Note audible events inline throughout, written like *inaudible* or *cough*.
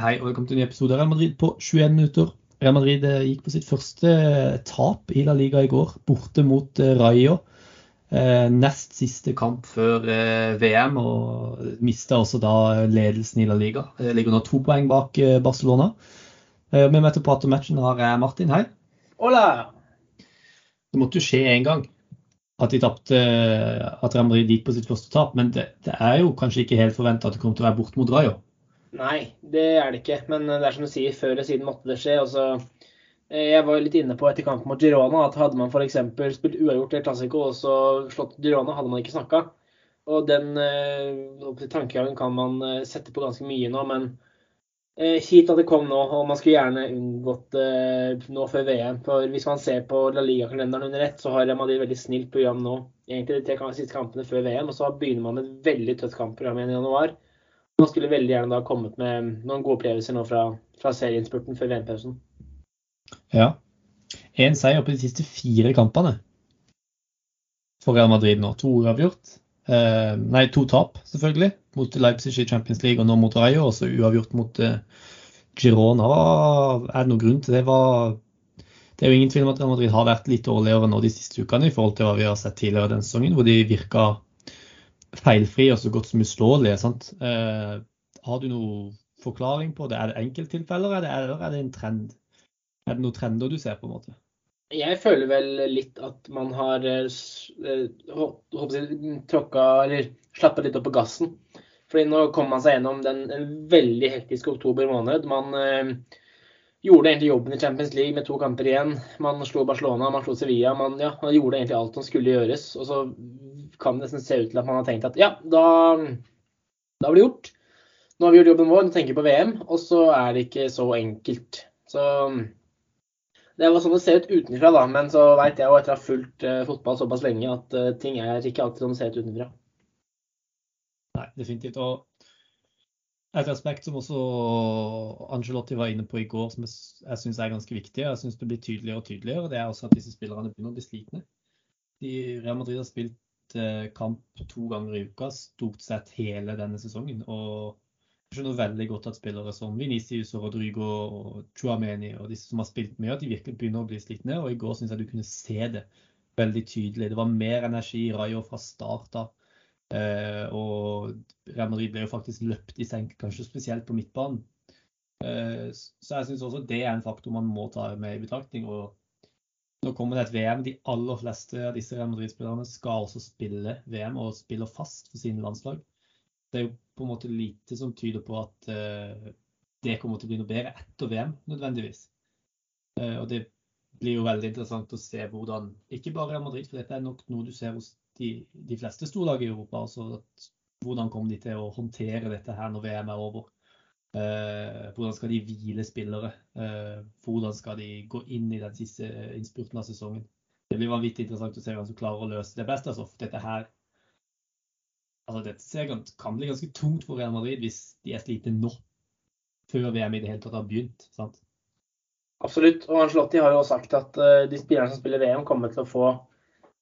Hei og velkommen til en ny episode av Real Madrid på 21 minutter. Real Madrid eh, gikk på sitt første eh, tap i La Liga i går, borte mot eh, Rayo. Nest siste kamp før VM, og mista også da ledelsen i La Liga. Ligger nå to poeng bak Barcelona. Med meg til å prate om matchen har jeg Martin. Hei. Hola! Det måtte jo skje én gang at de tapte, at Real Madrid gikk på sitt første tap. Men det, det er jo kanskje ikke helt forventa at det kommer til å være borte mot Rayo? Nei, det er det ikke. Men det er som du sier, før eller siden måtte det skje. Altså, jeg var litt inne på etter kampen mot Girona at hadde man f.eks. spilt uavgjort i Classico og så slått Girona, hadde man ikke snakka. Og den øh, tankegangen kan man eh, sette på ganske mye nå, men øh, kjipt at det kom nå, og man skulle gjerne unngått det øh, nå før VM. For hvis man ser på La Liga-kalenderen under ett, så har Madrid det veldig snilt program nå. Egentlig de tre siste kampene før VM, og så begynner man med et veldig tøft kampprogram igjen i januar. Man skulle veldig gjerne da kommet med noen gode opplevelser nå fra, fra serieinnspurten før VM-pausen. Ja. Én seier på de siste fire kampene for Real Madrid nå. To uavgjort. Eh, nei, to tap, selvfølgelig. Mot Leipzig i Champions League og nå mot Rayo. Og så uavgjort mot eh, Girona. Er det noen grunn til det? Var, det er jo ingen tvil om at Real Madrid har vært litt dårligere nå de siste ukene i forhold til hva vi har sett tidligere denne sesongen, hvor de virka feilfrie og så godt som uslåelige. sant? Eh, har du noen forklaring på det? Er det enkelttilfeller, eller er det en trend? Er det noen trender du ser, på en måte? Jeg føler vel litt at man har eh, tråkka eller slappa litt opp på gassen. Fordi nå kom man seg gjennom den, veldig hektiske oktober måned. Man eh, gjorde egentlig jobben i Champions League med to kamper igjen. Man slo Barcelona, man slo Sevilla. Man, ja, man gjorde egentlig alt som skulle gjøres. Og så kan det nesten se ut til at man har tenkt at ja, da, da blir det gjort. Nå har vi gjort jobben vår, nå tenker vi på VM. Og så er det ikke så enkelt. Så det var sånn det ser ut utenfra, da. Men så veit jeg jo etter å ha fulgt uh, fotball såpass lenge at uh, ting er ikke alltid sånn det ser ut utenfra. Nei, definitivt. Og et aspekt som også Angelotti var inne på i går, som jeg, syns er ganske viktig, jeg syns det blir tydeligere og tydeligere, det er også at disse spillerne begynner å bli slitne. De, Real Madrid har spilt uh, kamp to ganger i uka stort sett hele denne sesongen. og jeg skjønner veldig godt at spillere som Vinicius og Rodrigo og Chuameni og disse som har spilt mye, at de virkelig begynner å bli slitne. Og i går syns jeg du kunne se det veldig tydelig. Det var mer energi i Rayo fra start av. Eh, og Real Madrid ble jo faktisk løpt i senk, kanskje spesielt på midtbanen. Eh, så jeg syns også det er en faktor man må ta med i betraktning. og nå kommer det et VM. De aller fleste av disse Real Madrid-spillerne skal også spille VM og spiller fast for sine landslag det er jo på en måte lite som tyder på at uh, det kommer til å bli noe bedre etter VM, nødvendigvis. Uh, og det blir jo veldig interessant å se hvordan Ikke bare Real Madrid, for dette er nok noe du ser hos de, de fleste storlag i Europa. altså at, Hvordan kommer de til å håndtere dette her når VM er over? Uh, hvordan skal de hvile spillere? hvordan skal de gå inn i den siste innspurten av sesongen? Det blir vanvittig interessant å se hvem som klarer å løse det best. Altså, dette her altså Dette kan bli ganske tungt for Real Madrid hvis de er slitne nå, før VM i det hele tatt har begynt. sant? Absolutt. Og Angelotti har jo sagt at de spillerne som spiller VM, kommer til å få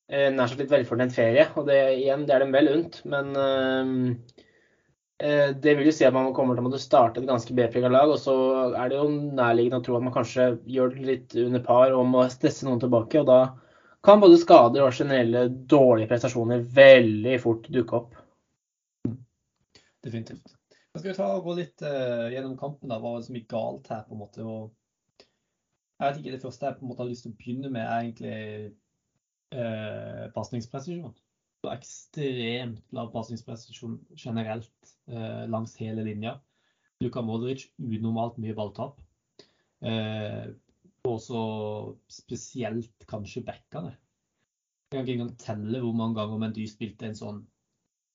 nær sagt litt velfortjent ferie. Og det, igjen, det er dem vel unt. Men uh, det vil jo si at man kommer til å måtte starte et ganske B-prega lag. Og så er det jo nærliggende å tro at man kanskje gjør det litt under par og må stresse noen tilbake. Og da kan både skader og generelle dårlige prestasjoner veldig fort dukke opp. Definitivt. Da skal vi ta og gå litt uh, gjennom kampen. da, Hva var det som gikk galt her? på en måte, og jeg vet ikke, Det første jeg på en måte har lyst til å begynne med, er egentlig uh, pasningspresisjon. Ekstremt lav pasningspresisjon generelt langs hele linja. Luka Modric unormalt mye balltap. Eh, også spesielt kanskje backene. Jeg kan ikke engang telle hvor mange ganger Mendy spilte en sånn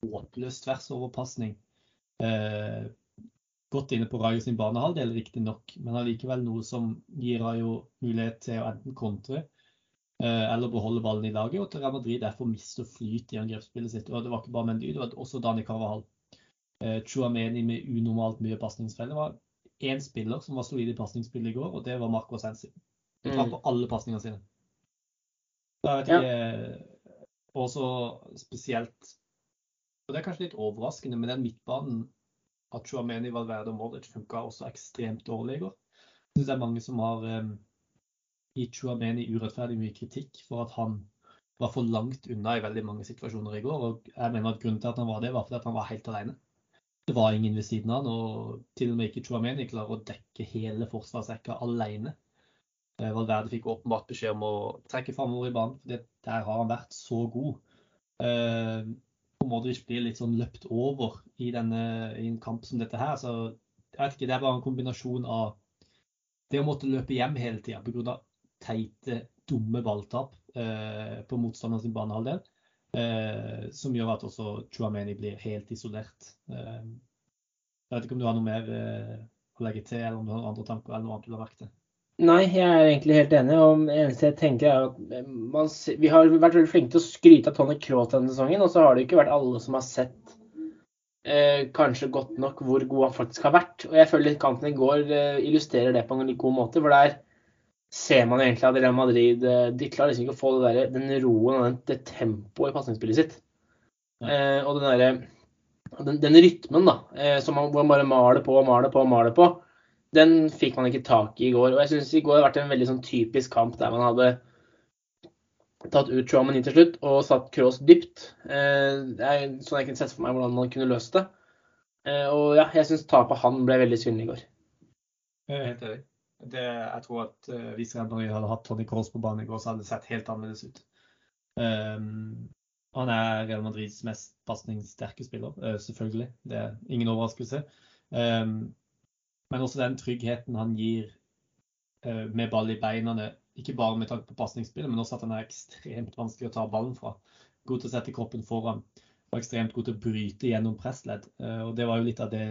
håpløs tversoverpasning eh, godt inne på Rayo sin banehalvdel, riktignok, men allikevel noe som gir Rayo mulighet til å enten kontre eh, eller beholde ballen i laget, og til Real Madrid derfor mister flyt i angrepsspillet sitt. Og det var ikke bare Mendy, det var også Dani Carvahal. Eh, Chuameni med unormalt mye pasningsfeil. Det var én spiller som var solid i pasningsspillet i går, og det var Marco Sensi. Han traff mm. på alle pasningene sine. Så jeg vet ikke ja. Også spesielt og Det er kanskje litt overraskende, men den midtbanen at Chouameni, Valverde og Modric funka også ekstremt dårlig i går. Jeg syns det er mange som har um, gitt Chuameni urettferdig mye kritikk for at han var for langt unna i veldig mange situasjoner i går. og jeg mener at Grunnen til at han var det, var fordi at han var helt alene. Det var ingen ved siden av han, og til og med ikke Chuameni klarer å dekke hele forsvarsrekka alene. Eh, Valverde fikk åpenbart beskjed om å trekke framover i banen, for der har han vært så god. Eh, og Modric blir litt sånn løpt over i, denne, i en kamp som dette her. Så jeg vet ikke, det er bare en kombinasjon av det å måtte løpe hjem hele tida pga. teite, dumme balltap eh, på motstanderens banehalvdel, eh, som gjør at også Chuameni blir helt isolert. Eh, jeg vet ikke om du har noe mer eh, å legge til, eller om du har noen andre tanker eller noe annet du har merket? Nei, jeg er egentlig helt enig. og eneste jeg tenker er at eh, man, Vi har vært veldig flinke til å skryte av Tony Cross denne sesongen, og så har det ikke vært alle som har sett eh, kanskje godt nok hvor god han faktisk har vært. Og jeg føler kampen i går eh, illustrerer det på en god måte. for der ser man egentlig at Real Madrid eh, de klarer liksom ikke å få der, den roen og det tempoet i pasningsspillet sitt. Eh, og den, der, den, den, rytmen da, eh, som man, man bare maler på og maler på og maler på den fikk man ikke tak i i går. Og jeg syns i går har vært en veldig sånn typisk kamp der man hadde tatt ut inn til slutt og satt Cross dypt. Eh, det er sånn jeg kunne sett for meg hvordan man kunne løst det. Eh, og ja, jeg syns tapet han ble veldig synlig i går. Jeg er helt enig. Det, jeg tror at hvis Real Madrid hadde hatt Tony Cross på banen i går, så hadde det sett helt annerledes ut. Um, han er Real Madrids mest pasningssterke spiller, uh, selvfølgelig. Det er ingen overraskelse. Um, men også den tryggheten han gir uh, med ball i beina. Ikke bare med tanke på pasningsspillet, men også at han er ekstremt vanskelig å ta ballen fra. God til å sette kroppen foran og ekstremt god til å bryte gjennom pressledd. Uh, og Det var jo litt av det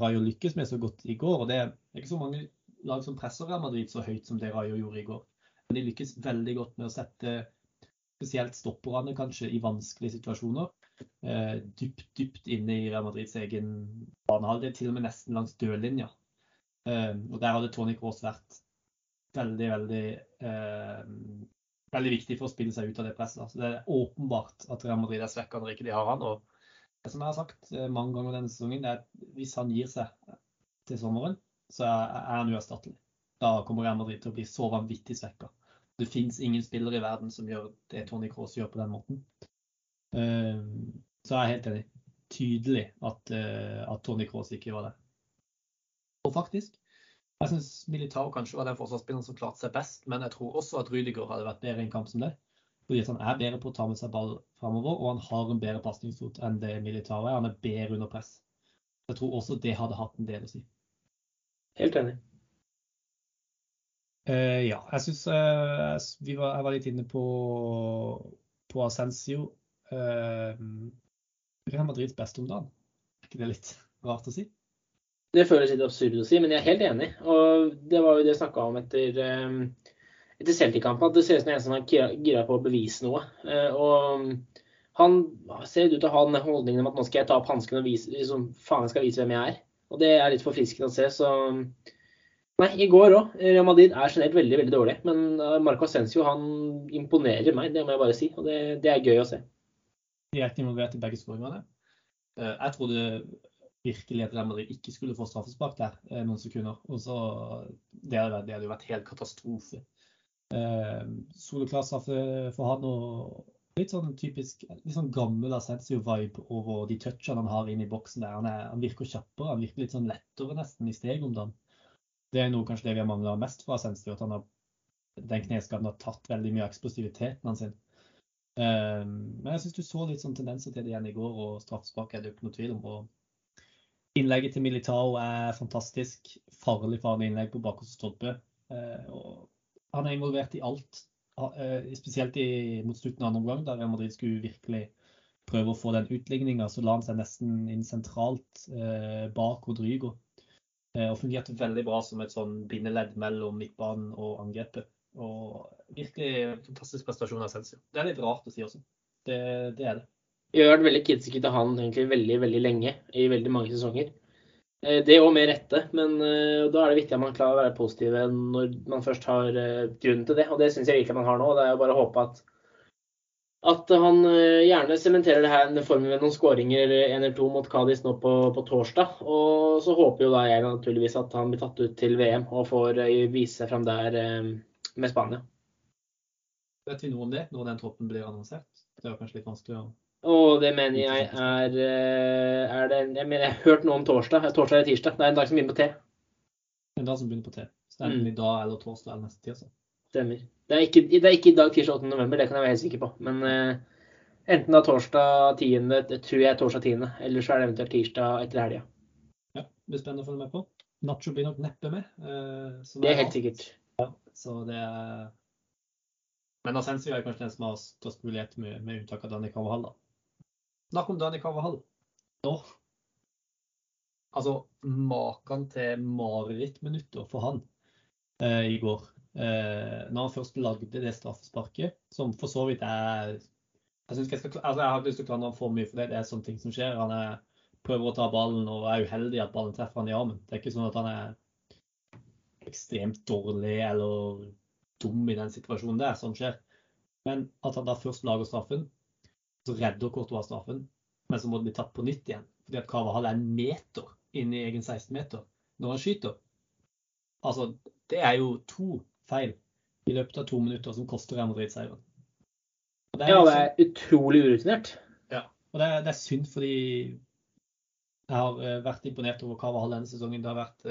Rayo lykkes med så godt i går. og Det er ikke så mange lag som presser Real Madrid så høyt som det Rayo gjorde i går. De lykkes veldig godt med å sette spesielt stopperne kanskje i vanskelige situasjoner. Eh, dypt, dypt inne i Real Madrids egen banehalvdel, til og med nesten langs dørlinja. Eh, og der hadde Tony Cross vært veldig, veldig eh, veldig viktig for å spille seg ut av det presset. Så det er åpenbart at Real Madrid er svekka når ikke de har han. Og det som jeg har sagt eh, mange ganger denne sesongen, det er at hvis han gir seg til sommeren, så er han uerstattelig. Da kommer Real Madrid til å bli så vanvittig svekka. Det fins ingen spillere i verden som gjør det Tony Cross gjør på den måten. Ehm, så jeg er helt enig. Tydelig at, eh, at Tony Cross ikke gjør det. Og faktisk. Jeg syns Militao kanskje var den forsvarsspilleren som klarte seg best, men jeg tror også at Rüdiger hadde vært bedre i en kamp som det. Fordi han er bedre på å ta med seg ball framover, og han har en bedre pasningsfot enn det Militao er. Han er bedre under press. Jeg tror også det hadde hatt en del å si. Helt enig. Uh, ja, jeg syns uh, jeg var litt inne på, på Ascensio. Uh, Real Madrids beste om dagen. Er ikke det litt rart å si? Det føles litt absurd å si, men jeg er helt enig. Og det var jo det jeg snakka om etter, etter Celtic-kampen, at det ser ut som en som er gira på å bevise noe. Eh, og han ser ut til å ha den holdningen om at nå skal jeg ta opp hansken og vise, liksom, faen jeg skal vise hvem jeg er. Og det er litt forfriskende å se. så... Nei, i går òg. Real er generelt veldig veldig dårlig. Men eh, Marco Ascencio han imponerer meg, det må jeg bare si. Og det, det er gøy å se. Direkte involvert i begge skåringene. Eh, jeg trodde virkelig at Real ikke skulle få straffespark der eh, noen sekunder. Og så, det hadde jo vært helt katastrofe. Eh, Soleklar straffe for han og litt sånn typisk litt sånn gammel Asensio-vibe over de touchene han har inne i boksen der. Han, er, han, virker kjappere, han virker litt sånn lettere nesten i steg om dagen. Det er noe kanskje det vi har mangla mest fra Asensio, at han har, den kneskaden har tatt veldig mye av eksplosiviteten hans. Um, men jeg syns du så litt sånn tendenser til det igjen i går, og straffespark er det jo ikke noe tvil om. og Innlegget til Militao er fantastisk. Farlig farlig innlegg på bakerste stolpe. Eh, han er involvert i alt, spesielt i, mot slutten av andre omgang, der Real Madrid skulle virkelig prøve å få den utligninga. Så la han seg nesten inn sentralt eh, bak Rodrigo. Og fungerte veldig bra som et sånn bindeledd mellom midtbanen og angrepet. Og virkelig fantastisk prestasjon av Sensio. Det er litt rart å si også. Det, det er det. Vi har vært veldig kritiske til han egentlig veldig veldig lenge, i veldig mange sesonger. Eh, det òg med rette, men uh, da er det viktig at man klarer å være positive når man først har uh, grunn til det. Og det syns jeg virkelig man har nå. Det er jo bare å håpe at at han eh, gjerne sementerer det her formen med noen skåringer én eller to mot Cádiz nå på, på, torsdag. Og så håper jo da jeg naturligvis at han blir tatt ut til VM og får eh, vise seg fram der eh, med Spania. Vet vi noe om det når den troppen blir annonsert? Det er kanskje litt vanskelig å og det mener jeg er, er det, jeg, mener, jeg har hørt noe om torsdag. Torsdag eller tirsdag. Det er en dag som begynner på T. En dag som begynner på T. Så det er enten mm. i dag eller torsdag eller neste tirsdag. Stemmer. Det er, ikke, det er ikke i dag, tirsdag 8. november, det kan jeg være helt sikker på. Men uh, enten da torsdag 10., det tror jeg er torsdag 10., eller så er det eventuelt tirsdag etter helga. Ja, det blir spennende å følge med på. Nacho blir nok neppe med. Uh, det er helt sikkert. Ja, så det er Men Ascensi er kanskje den som har størst mulighet, med, med unntak av Danny Carvahall. da. Snakk om Danny Carvahall. Nå Altså, maken til marerittminutter for han eh, i går eh, når han først lagde det straffesparket, som for så vidt er jeg, jeg, skal, altså jeg har ikke lyst til å klandre ham for mye, for det, det er sånne ting som skjer. Han er, prøver å ta ballen og er uheldig at ballen treffer han i armen. Det er ikke sånn at han er ekstremt dårlig eller dum i den situasjonen der. Sånn skjer. Men at han da først lager straffen, så redder Courtois straffen, men så må det bli tatt på nytt igjen. Fordi at Carvahall er en meter inn i egen 16-meter når han skyter. Altså, det er jo to feil i løpet av to minutter som koster Real Madrid seieren. Det ja, det er utrolig urutinert. Ja, og det er, det er, synd fordi jeg har eh, vært imponert over Carvahall denne sesongen. Det har vært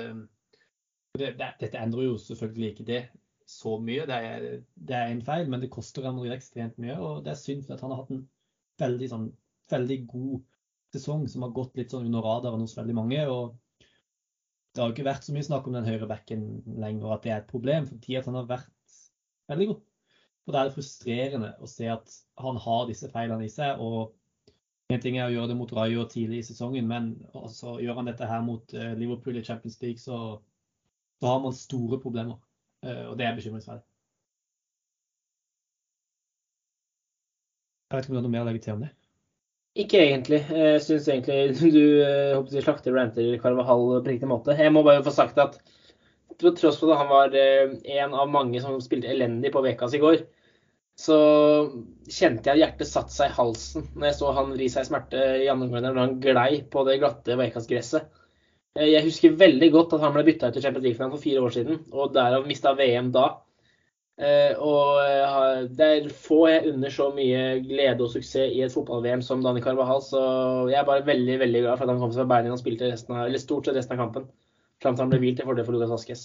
det, det, Dette endrer jo selvfølgelig ikke det så mye. Det er, det er en feil, men det koster Real Madrid ekstremt mye. Og det er synd for at han har hatt en veldig, sånn, veldig god sesong som har gått litt sånn under radaren hos veldig mange. og det har jo ikke vært så mye snakk om den høyre backen lenger, at det er et problem, fordi at han har vært veldig god. Og da er det frustrerende å se at han har disse feilene i seg. og En ting er å gjøre det mot Rayo tidlig i sesongen, men også gjør han dette her mot eh, Liverpool i Champions League, så, så har man store problemer. Eh, og det er bekymringsverdig. Jeg vet ikke om du har noe mer å legge til om det? Ikke egentlig. Jeg syns egentlig *laughs* du håper, slakter Ranter Carvahall på riktig måte. Jeg må bare få sagt at til tross for at han var eh, en av mange som spilte elendig på Vekas i går, så kjente jeg at hjertet satte seg i halsen når jeg så han vri seg i smerte i andre omgang når han glei på det glatte Vekas-gresset. Eh, jeg husker veldig godt at han ble bytta ut til Champions League for fire år siden, og derav mista VM da. Uh, og uh, det er få jeg unner så mye glede og suksess i et fotball-VM som Dani Carvahal, så jeg er bare veldig veldig glad for at han kom seg på beina og spilte resten av, eller stort sett resten av kampen. Fram til han ble hvilt til fordel for Lucas Vasques.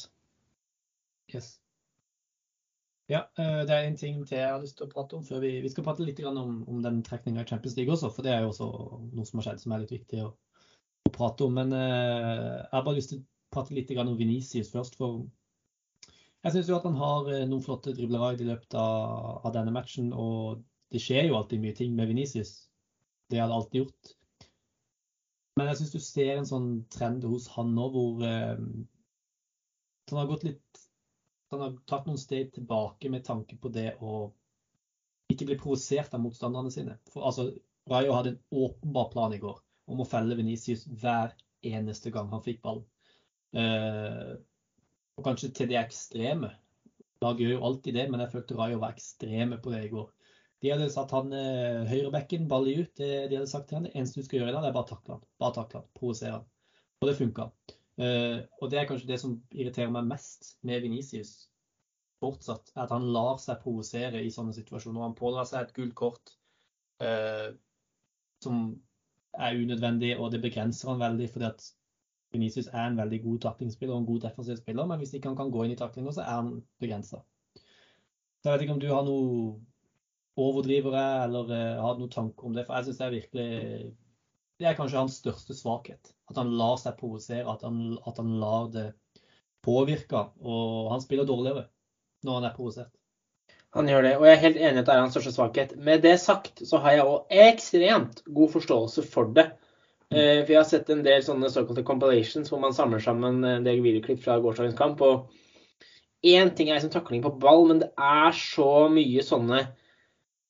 Yes. Ja, uh, det er en ting til jeg har lyst til å prate om før vi, vi skal prate litt om, om den trekninga i Champions League også, for det er jo også noe som har skjedd som er litt viktig å, å prate om. Men jeg har bare lyst til å prate litt om Venicius først. for jeg syns jo at han har eh, noen flotte driblere i løpet av, av, denne matchen. Og det skjer jo alltid mye ting med Venicius. Det har det alltid gjort. Men jeg syns du ser en sånn trend hos han nå hvor eh, han har gått litt Han har tatt noen steg tilbake med tanke på det å ikke bli provosert av motstanderne sine. For altså, Rayo hadde en åpenbar plan i går om å felle Venicius hver eneste gang han fikk ballen. Eh, og kanskje til det ekstreme. Lag gjør jo alltid det, men jeg følte Rayo var ekstreme på det i går. De hadde satt han eh, høyrebekken, ballig ut. Det de hadde sagt til han, det eneste du skal gjøre i dag, det er bare takle han. Bare takle han, provosere han. Og det funka. Eh, og det er kanskje det som irriterer meg mest med Venicius fortsatt, er at han lar seg provosere i sånne situasjoner. Han pådrar seg et gult kort eh, som er unødvendig, og det begrenser han veldig. fordi at Venicius er en veldig god taklingsspiller og en god defensiv spiller, men hvis ikke han kan gå inn i taklinga, så er han begrensa. Jeg vet ikke om du har noe overdrivere eller uh, har noen tanker om det. For jeg syns det er virkelig Det er kanskje hans største svakhet. At han lar seg provosere, at, at, han lar det påvirke. Og han spiller dårligere når han er provosert. Han gjør det, og jeg er helt enig i at det er hans største svakhet. Med det sagt så har jeg òg ekstremt god forståelse for det Eh, for jeg har sett en del sånne såkalte compilations hvor man samler sammen en del videoklipp fra gårsdagens kamp. og Én ting er liksom takling på ball, men det er så mye sånne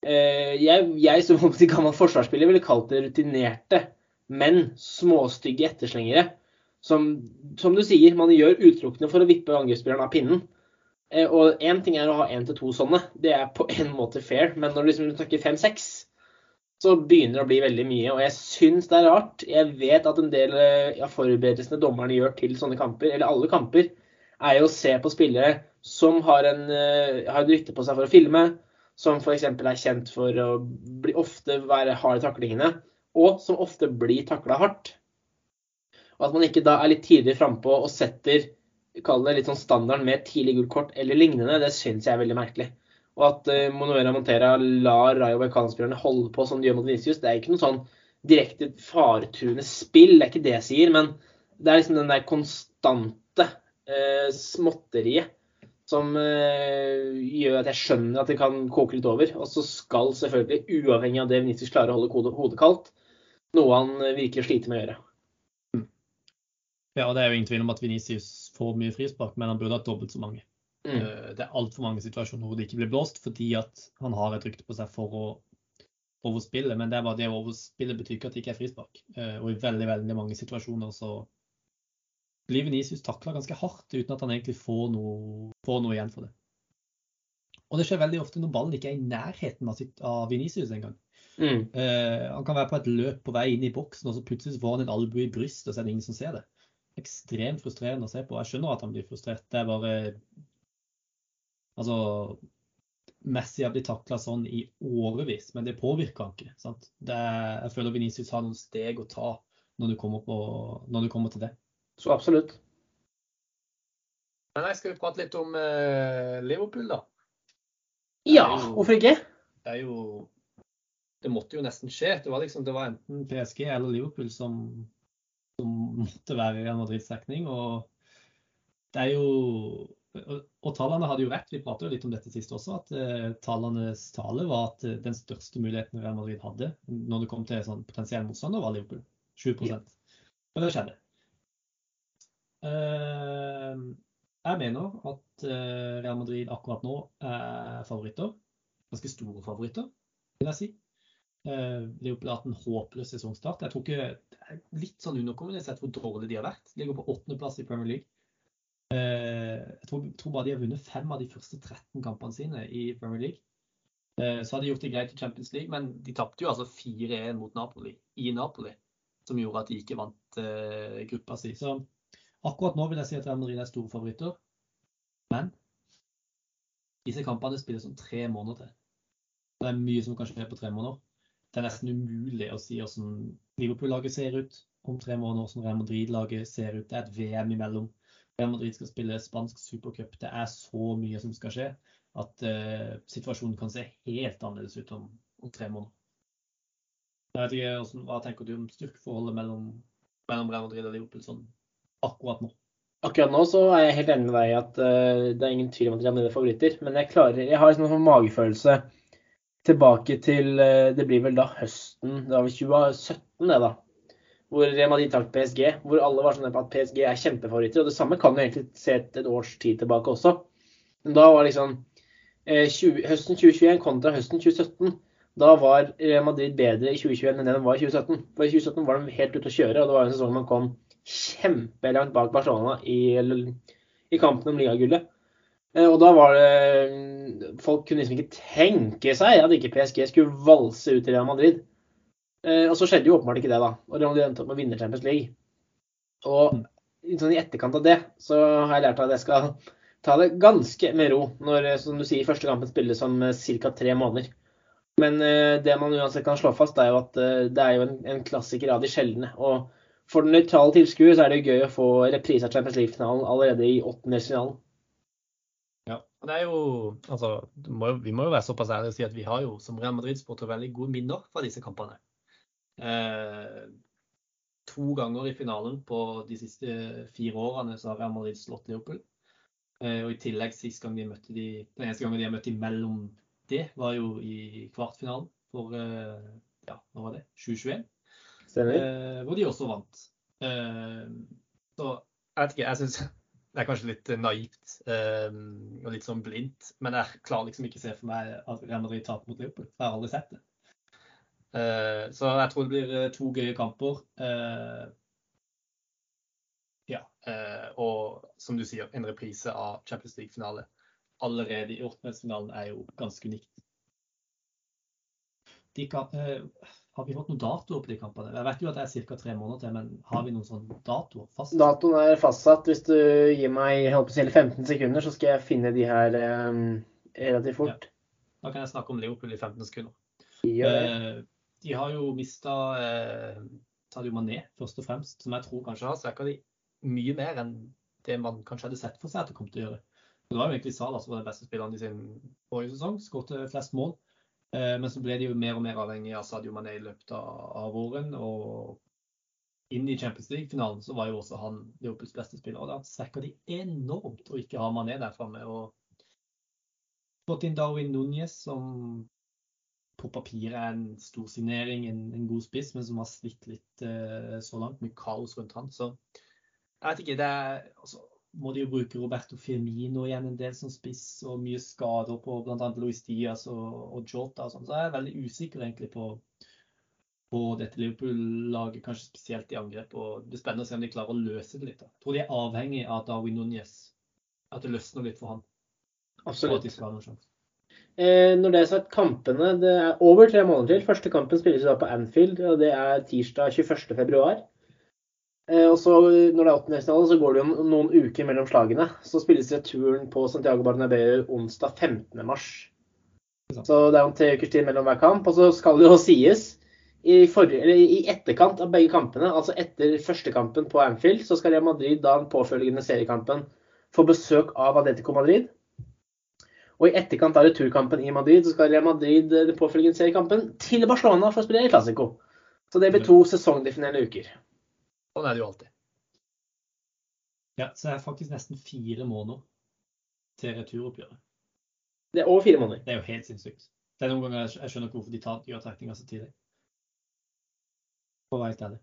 eh, Jeg, jeg som gammel forsvarsspiller ville kalt det rutinerte, men småstygge etterslengere. Som, som du sier, man gjør utelukkende for å vippe angrepsspilleren av pinnen. Eh, Og én ting er å ha én til to sånne, det er på en måte fair. Men når du liksom snakker fem-seks, så begynner det å bli veldig mye. Og jeg syns det er rart. Jeg vet at en del eh, av forberedelsene dommerne gjør til sånne kamper, eller alle kamper, er jo å se på spillere som har, en, eh, har en rykte på seg for å filme, som f.eks. er kjent for å bli, ofte være hard i taklingene, og som ofte blir takla hardt. Og at man ikke da er litt tidligere frampå og setter kall det litt sånn standarden med tidlig gult kort eller lignende, det syns jeg er veldig merkelig. Og at uh, Monuera Montera lar Rayo Vallecano-spillerne holde på som de gjør mot Vinicius, det er ikke noe sånn direkte faretruende spill, det er ikke det jeg sier, men det er liksom den der konstante uh, småtteriet som uh, gjør at jeg skjønner at det kan koke litt over. Og så skal selvfølgelig, uavhengig av det Vinicius klarer å holde hodet, kaldt, noe han virkelig sliter med å gjøre. Ja, og det er jo ingen tvil om at Vinicius får mye frispark, men han burde hatt dobbelt så mange. Mm. Eh, Det er altfor mange situasjoner hvor det ikke blir blåst, fordi at han har et rykte på seg for å overspille. Men det er bare det å overspille betyr ikke at det ikke er frispark. Eh, Og i veldig, veldig mange situasjoner så blir Venicius takla ganske hardt uten at han egentlig får noe, får noe igjen for det. Og det skjer veldig ofte når ballen ikke er i nærheten av, sitt, av Venicius engang. Mm. Uh, han kan være på et løp på vei inn i boksen, og så plutselig får han en albue i brystet, og så er det ingen som ser det. Ekstremt frustrerende å se på. Jeg skjønner at han blir frustrert. Det er bare Altså Messi har blitt takla sånn i årevis, men det påvirker han ikke. Sant? Det jeg føler Venicius har noen steg å ta når du kommer, på, når du kommer til det. Så absolutt. Men jeg skal vi prate litt om eh, Liverpool, da. Ja, hvorfor ikke? Det er jo Det måtte jo nesten skje. Det var liksom det var enten PSG eller Liverpool som, som måtte være i Real Madrids dekning. Og det er jo og, og tallene hadde jo rett. Vi pratet jo litt om dette sist også, at eh, tallenes tale var at eh, den største muligheten Real Madrid hadde når det kom til sånn potensiell motstander, var Liverpool. 7 ja. Og det skjedde. Eh, jeg mener at eh, Real Madrid akkurat nå er favoritter. Ganske store favoritter, vil jeg si. Eh, Liverpool har hatt en håpløs sesongstart. Jeg tror ikke det er litt sånn underkommunisert hvor dårlig de har vært. De ligger på åttendeplass i Premier League. Eh, Jeg tror, tror bare de har vunnet fem av de første 13 kampene sine i Premier League. Eh, Så har de gjort det greit i Champions League, men de tapte jo altså 4-1 mot Napoli i Napoli. Som gjorde at de ikke vant eh, gruppa si. Så akkurat nå vil jeg si at Real Madrid er store favoritter. Men disse kampene spilles om tre måneder til. Det er mye som kan skje på tre måneder. Det er nesten umulig å si hvordan Liverpool-laget ser ut om tre måneder, hvordan Real Madrid-laget ser ut. Det er et VM imellom. Real Madrid skal spille spansk supercup. Det er så mye som skal skje at uh, situasjonen kan se helt annerledes ut om, om tre måneder. Jeg vet ikke, hvordan, Hva tenker du om styrkeforholdet mellom, mellom Real Madrid og Liverpool sånn akkurat nå? Akkurat nå så er jeg helt enig med deg i at uh, det er ingen tvil om at Real Madrid er favoritter. Men jeg klarer, jeg har liksom en sånn magefølelse tilbake til uh, Det blir vel da høsten Det var vel 2017, det, da. Hvor Real Madrid trakk PSG. Hvor alle var sånn at PSG er kjempefavoritter. Og det samme kan du egentlig se et, et års tid tilbake også. Men da var liksom eh, 20, høsten 2021 kontra høsten 2017. Da var Real Madrid bedre i 2021 enn det de var i 2017. For i 2017 var de helt ute å kjøre, og det var en sesong man kom kjempelangt bak Barcelona i, i kampen om ligagullet. Eh, Og da var det Folk kunne liksom ikke tenke seg at ikke PSG skulle valse ut i Real Madrid. Eh, Og så skjedde jo åpenbart ikke det, da. Og Madrid endte opp med å vinne Champions League. Og sånn i etterkant av det så har jeg lært at jeg skal ta det ganske med ro når, som du sier, første kampen spilles om ca. tre måneder. Men eh, det man uansett kan slå fast, er jo at eh, det er jo en, en klassiker av de sjeldne. Og for den nøytrale tilskuer så er det jo gøy å få reprise av Champions League-finalen allerede i åttendelsfinalen. Ja. Det er jo, altså, må, vi må jo være såpass ærlige og si at vi har jo som Real Madrid-sportere veldig gode minner fra disse kampene. Eh, to ganger i finalen på de siste fire årene så har Real Madrid slått Liverpool. Eh, og i tillegg sist gang de møtte de, den eneste gangen de har møtt mellom det, var jo i kvartfinalen for eh, ja, nå var det, 2021. Stemmer? Eh, hvor de også vant. Eh, så jeg vet ikke, jeg syns *laughs* det er kanskje litt naivt eh, og litt sånn blindt, men jeg klarer liksom ikke se for meg at Real Madrid taper mot Liverpool. Jeg har aldri sett det. Eh, så jeg tror det blir eh, to gøye kamper. Eh, ja. eh, og som du sier, en reprise av Champions League-finale allerede i åttendedelsfinalen er jo ganske unikt. De kan, eh, har vi fått noen datoer på de kampene? Jeg vet jo at det er ca. tre måneder til, men har vi noen sånne datoer fast? Datoen er fastsatt. Hvis du gir meg på si, 15 sekunder, så skal jeg finne de her eh, relativt fort. Da kan jeg snakke om Liverpool i 15 sekunder. Ja. Eh, de har jo mista eh, Sadio Mané, først og fremst, som jeg tror kanskje har svekka de mye mer enn det man kanskje hadde sett for seg at det kom til å gjøre. Det var jo egentlig Salah som var den beste spilleren i sin forrige sesong, skåret flest mål. Eh, Men så ble de jo mer og mer avhengig av Sadio Mané i løpet av våren. Og inn i Champions League-finalen så var jo også han Liverpools beste spiller. Og da svekka de enormt å ikke ha Mané der framme. Og fått inn Darwin Núñez, som på papiret er en stor signering, en, en god spiss, men som har slitt litt uh, så langt. Mye kaos rundt han. Så jeg vet ikke. det er, altså, må de jo bruke Roberto Firmino igjen en del som spiss, og mye skader på bl.a. Luis Diaz og, og Jota og sånn. Så jeg er veldig usikker egentlig på, på dette Liverpool-laget, kanskje spesielt i angrep. og Det er spennende å se om de klarer å løse det litt. da. Jeg tror de er avhengig av Darwin Núñez. At det løsner litt for han. Absolutt. Eh, når det er sagt, kampene Det er over tre måneder til. Første kampen spilles da på Anfield, og det er tirsdag 21. februar. Eh, og så når det er åttendedelsfinale, så går det jo noen uker mellom slagene. Så spilles returen på Santiago Bernabeu onsdag 15. mars. Så det er om tre ukers tid mellom hver kamp. Og så skal det jo sies i, for, eller i etterkant av begge kampene, altså etter første kampen på Anfield, så skal Real Madrid da den påfølgende seriekampen få besøk av Adetico Madrid. Og i etterkant av returkampen i Madrid, så skal Real Madrid eh, den påfølgende seriekampen til Barcelona for å spille i Clásico. Så det blir to sesongdefinerende uker. Sånn er det jo alltid. Ja, så det er faktisk nesten fire måneder til returoppgjøret. Det er over fire måneder. Det er jo helt sinnssykt. Det er noen ganger jeg skjønner ikke hvorfor de tar, gjør trekninga så tidlig. For å være helt ærlig.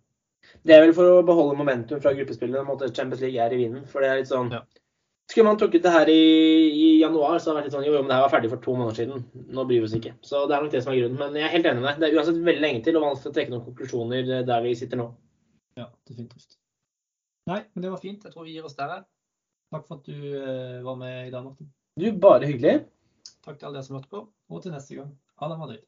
Det er vel for å beholde momentum fra gruppespillet. Måten Champions League er i vinden. For det er litt sånn Ja. Skulle man trukket det her i, i januar, så hadde det vært litt sånn Jo, jo, men det her var ferdig for to måneder siden. Nå bryr vi oss ikke. Så det er nok det som er grunnen. Men jeg er helt enig med deg. Det er uansett veldig lenge til, og vanskelig å trekke noen konklusjoner der vi sitter nå. Ja, definitivt. Nei, men det var fint. Jeg tror vi gir oss der. Takk for at du eh, var med i dag, Morten. Du, bare hyggelig. Takk til alle dere som hørte på, og til neste gang. Ha det, Madrid.